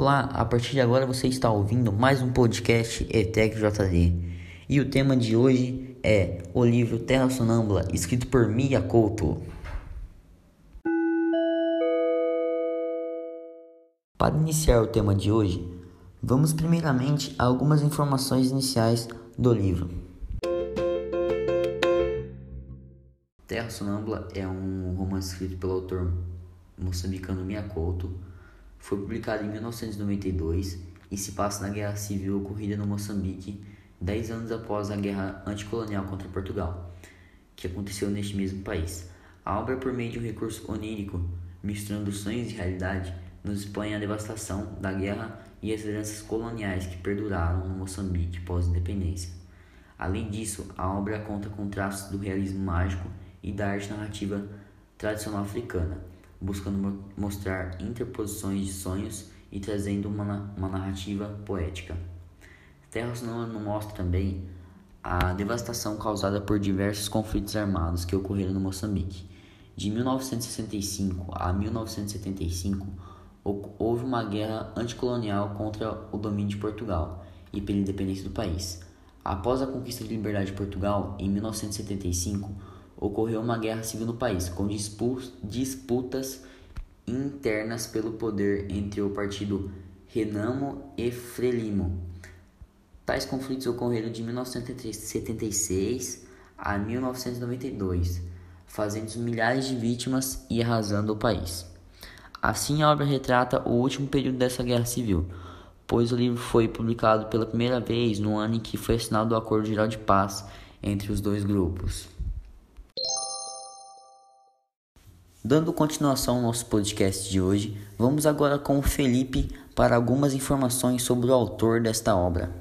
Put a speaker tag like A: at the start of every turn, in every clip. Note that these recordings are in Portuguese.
A: Olá, a partir de agora você está ouvindo mais um podcast ETEC JD. E o tema de hoje é o livro Terra Sonâmbula, escrito por Mia Couto. Para iniciar o tema de hoje, vamos primeiramente a algumas informações iniciais do livro. Terra Sonâmbula é um romance escrito pelo autor moçambicano Mia Couto foi publicado em 1992 e se passa na Guerra Civil ocorrida no Moçambique, dez anos após a Guerra Anticolonial contra Portugal, que aconteceu neste mesmo país. A obra, por meio de um recurso onírico, misturando sonhos e realidade, nos expõe a devastação da guerra e as heranças coloniais que perduraram no Moçambique pós-independência. Além disso, a obra conta com traços do realismo mágico e da arte narrativa tradicional africana, buscando mostrar interposições de sonhos e trazendo uma, uma narrativa poética. Terra Sonora mostra também a devastação causada por diversos conflitos armados que ocorreram no Moçambique. De 1965 a 1975, houve uma guerra anticolonial contra o domínio de Portugal e pela independência do país. Após a conquista de liberdade de Portugal, em 1975, ocorreu uma guerra civil no país, com disputas internas pelo poder entre o partido Renamo e Frelimo. Tais conflitos ocorreram de 1976 a 1992, fazendo milhares de vítimas e arrasando o país. Assim, a obra retrata o último período dessa guerra civil, pois o livro foi publicado pela primeira vez no ano em que foi assinado o Acordo Geral de Paz entre os dois grupos. Dando continuação ao nosso podcast de hoje, vamos agora com o Felipe para algumas informações sobre o autor desta obra.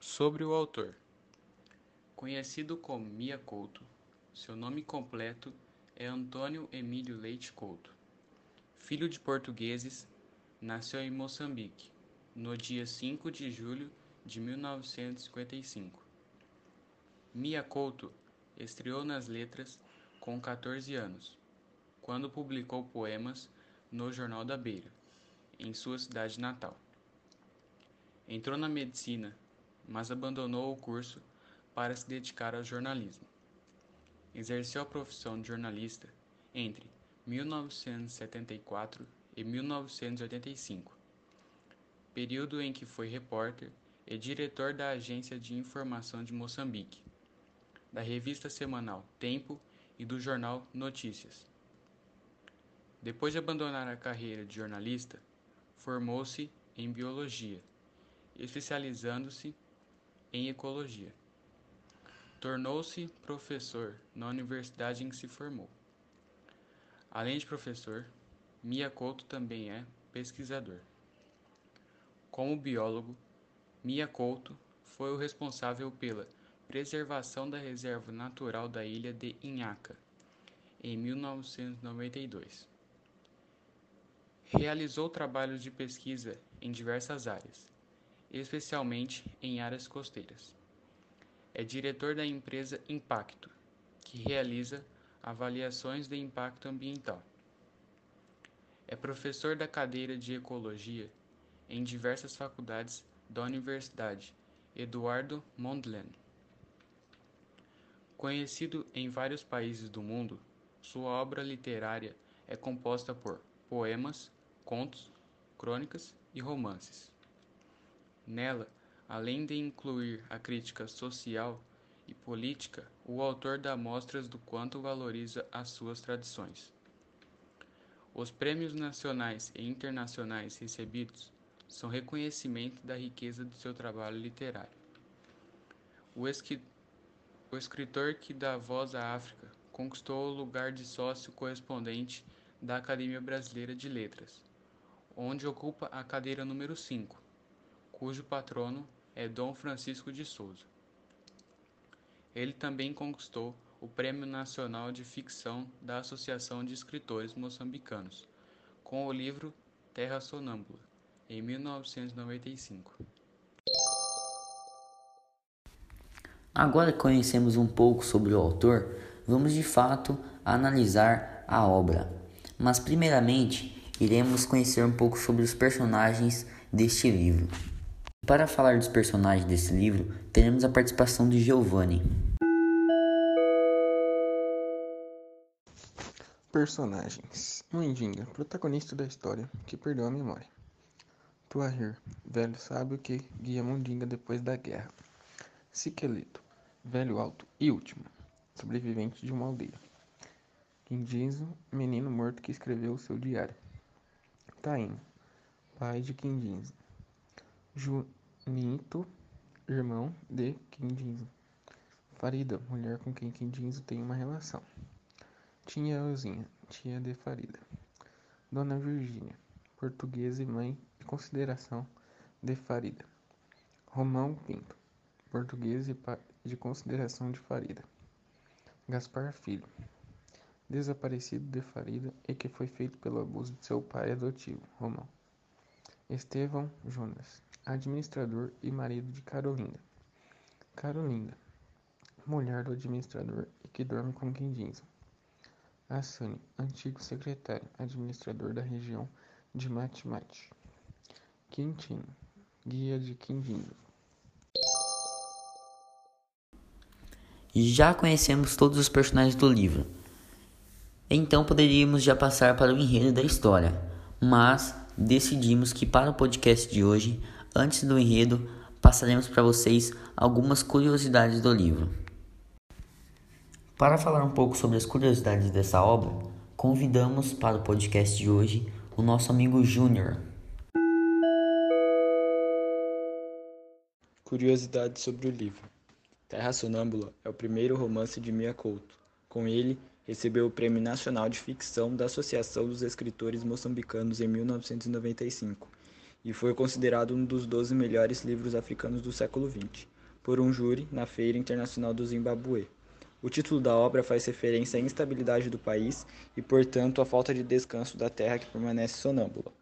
B: Sobre o autor. Conhecido como Mia Couto, seu nome completo é Antônio Emílio Leite Couto. Filho de portugueses, nasceu em Moçambique, no dia 5 de julho de 1955. Mia Couto Estreou nas letras com 14 anos, quando publicou poemas no Jornal da Beira, em sua cidade natal. Entrou na medicina, mas abandonou o curso para se dedicar ao jornalismo. Exerceu a profissão de jornalista entre 1974 e 1985, período em que foi repórter e diretor da Agência de Informação de Moçambique da revista semanal Tempo e do jornal Notícias. Depois de abandonar a carreira de jornalista, formou-se em biologia, especializando-se em ecologia. Tornou-se professor na universidade em que se formou. Além de professor, Mia Couto também é pesquisador. Como biólogo, Mia Couto foi o responsável pela preservação da reserva natural da ilha de Inhaca, em 1992. Realizou trabalhos de pesquisa em diversas áreas, especialmente em áreas costeiras. É diretor da empresa Impacto, que realiza avaliações de impacto ambiental. É professor da cadeira de Ecologia em diversas faculdades da Universidade Eduardo Mondlane. Conhecido em vários países do mundo, sua obra literária é composta por poemas, contos, crônicas e romances. Nela, além de incluir a crítica social e política, o autor dá mostras do quanto valoriza as suas tradições. Os prêmios nacionais e internacionais recebidos são reconhecimento da riqueza do seu trabalho literário. O o escritor que dá voz à África conquistou o lugar de sócio correspondente da Academia Brasileira de Letras, onde ocupa a cadeira número 5, cujo patrono é Dom Francisco de Souza. Ele também conquistou o Prêmio Nacional de Ficção da Associação de Escritores Moçambicanos, com o livro Terra Sonâmbula, em 1995.
A: Agora que conhecemos um pouco sobre o autor, vamos de fato analisar a obra. Mas primeiramente, iremos conhecer um pouco sobre os personagens deste livro. Para falar dos personagens desse livro, teremos a participação de Giovanni.
C: Personagens: Mandinga, protagonista da história, que perdeu a memória. Tuahir, velho sábio que guia Mandinga depois da guerra. Siqueleto, velho alto e último, sobrevivente de uma aldeia. Quindizo, menino morto que escreveu o seu diário. Taim, pai de Quindizo. Junito, irmão de Quindizo. Farida, mulher com quem Quindizo tem uma relação. Tinha Elzinha, tia de Farida. Dona Virgínia, portuguesa e mãe de consideração de Farida. Romão Pinto, português e de consideração de Farida. Gaspar Filho, desaparecido de Farida e que foi feito pelo abuso de seu pai adotivo, Romão. Estevão Jonas, administrador e marido de Carolinda. Carolinda, mulher do administrador e que dorme com Quindinza. Assani, antigo secretário administrador da região de Matimate. Quintino, guia de Quindinho.
A: Já conhecemos todos os personagens do livro, então poderíamos já passar para o enredo da história, mas decidimos que para o podcast de hoje, antes do enredo, passaremos para vocês algumas curiosidades do livro. Para falar um pouco sobre as curiosidades dessa obra, convidamos para o podcast de hoje o nosso amigo Júnior.
D: Curiosidades sobre o livro. Terra Sonâmbula é o primeiro romance de Mia Couto. Com ele, recebeu o Prêmio Nacional de Ficção da Associação dos Escritores Moçambicanos em 1995 e foi considerado um dos 12 melhores livros africanos do século XX por um júri na Feira Internacional do Zimbabue. O título da obra faz referência à instabilidade do país e, portanto, à falta de descanso da terra que permanece sonâmbula.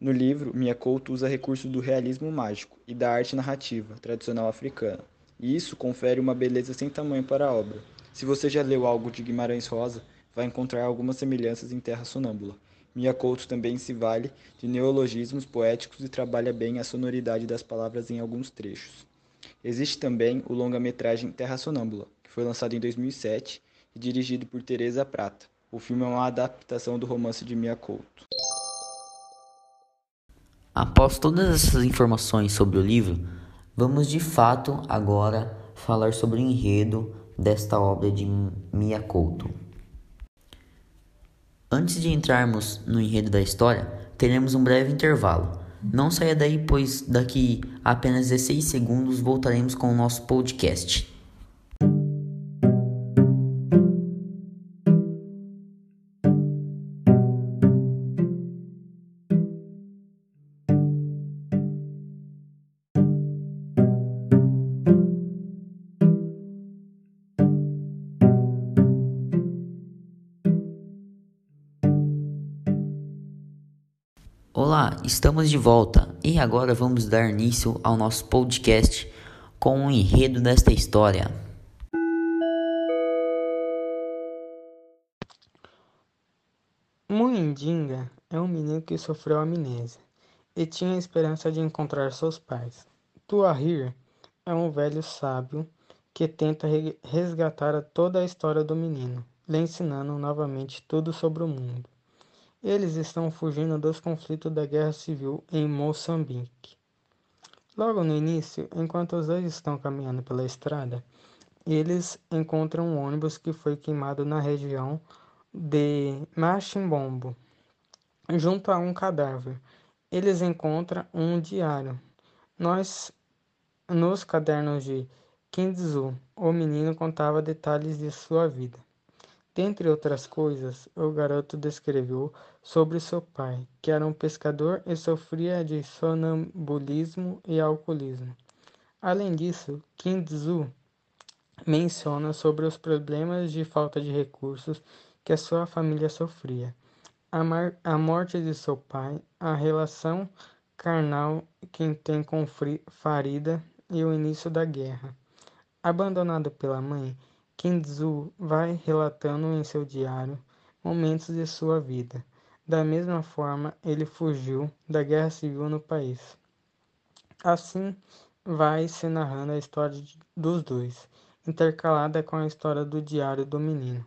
D: No livro, Mia Couto usa recursos do realismo mágico e da arte narrativa tradicional africana, e isso confere uma beleza sem tamanho para a obra. Se você já leu algo de Guimarães Rosa, vai encontrar algumas semelhanças em Terra Sonâmbula. Mia Couto também se vale de neologismos poéticos e trabalha bem a sonoridade das palavras em alguns trechos. Existe também o longa-metragem Terra Sonâmbula, que foi lançado em 2007 e dirigido por Teresa Prata. O filme é uma adaptação do romance de Mia Couto.
A: Após todas essas informações sobre o livro, vamos de fato agora falar sobre o enredo desta obra de Mia Couto. Antes de entrarmos no enredo da história, teremos um breve intervalo. Não saia daí, pois daqui a apenas 16 segundos voltaremos com o nosso podcast. Olá, estamos de volta e agora vamos dar início ao nosso podcast com o enredo desta história.
E: Muindinga é um menino que sofreu amnésia e tinha a esperança de encontrar seus pais. Tuahir é um velho sábio que tenta resgatar toda a história do menino, lhe ensinando novamente tudo sobre o mundo. Eles estão fugindo dos conflitos da guerra civil em Moçambique. Logo no início, enquanto os dois estão caminhando pela estrada, eles encontram um ônibus que foi queimado na região de Machimbombo, junto a um cadáver. Eles encontram um diário. Nós, nos cadernos de Kinzu, o menino contava detalhes de sua vida. Dentre outras coisas, o garoto descreveu sobre seu pai, que era um pescador e sofria de sonambulismo e alcoolismo. Além disso, Kinzu menciona sobre os problemas de falta de recursos que a sua família sofria, a, a morte de seu pai, a relação carnal que tem com Farida e o início da guerra. Abandonado pela mãe, Kinzu vai relatando em seu diário momentos de sua vida. Da mesma forma, ele fugiu da guerra civil no país. Assim, vai se narrando a história dos dois, intercalada com a história do diário do menino.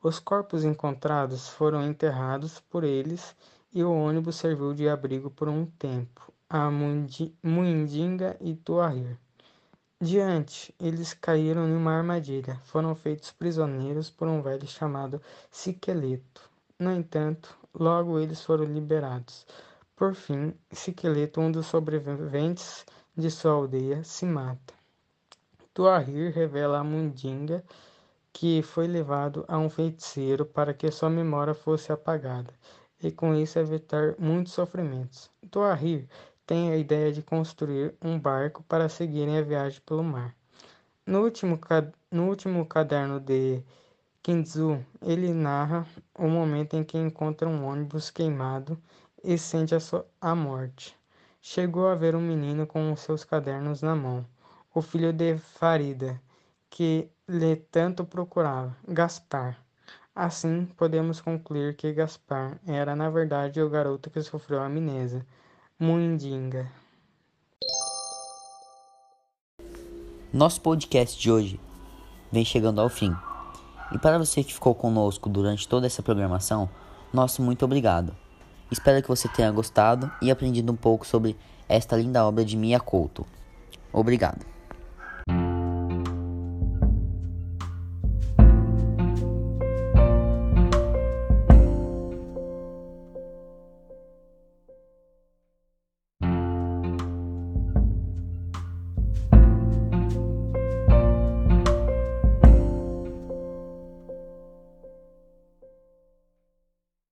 E: Os corpos encontrados foram enterrados por eles e o ônibus serviu de abrigo por um tempo a Muindinga e Tuahir. Diante, eles caíram em uma armadilha. Foram feitos prisioneiros por um velho chamado Siqueleto. No entanto, logo eles foram liberados. Por fim, Siqueleto, um dos sobreviventes de sua aldeia, se mata. Tuahir revela a Mundinga que foi levado a um feiticeiro para que sua memória fosse apagada e com isso evitar muitos sofrimentos. Tuahir tem a ideia de construir um barco para seguirem a viagem pelo mar. No último, no último caderno de Kinzu, ele narra o momento em que encontra um ônibus queimado e sente a, a morte. Chegou a ver um menino com os seus cadernos na mão, o filho de Farida, que lhe tanto procurava, Gaspar. Assim, podemos concluir que Gaspar era, na verdade, o garoto que sofreu amnésia. Mundinga.
A: Nosso podcast de hoje vem chegando ao fim. E para você que ficou conosco durante toda essa programação, nosso muito obrigado. Espero que você tenha gostado e aprendido um pouco sobre esta linda obra de Mia Couto. Obrigado.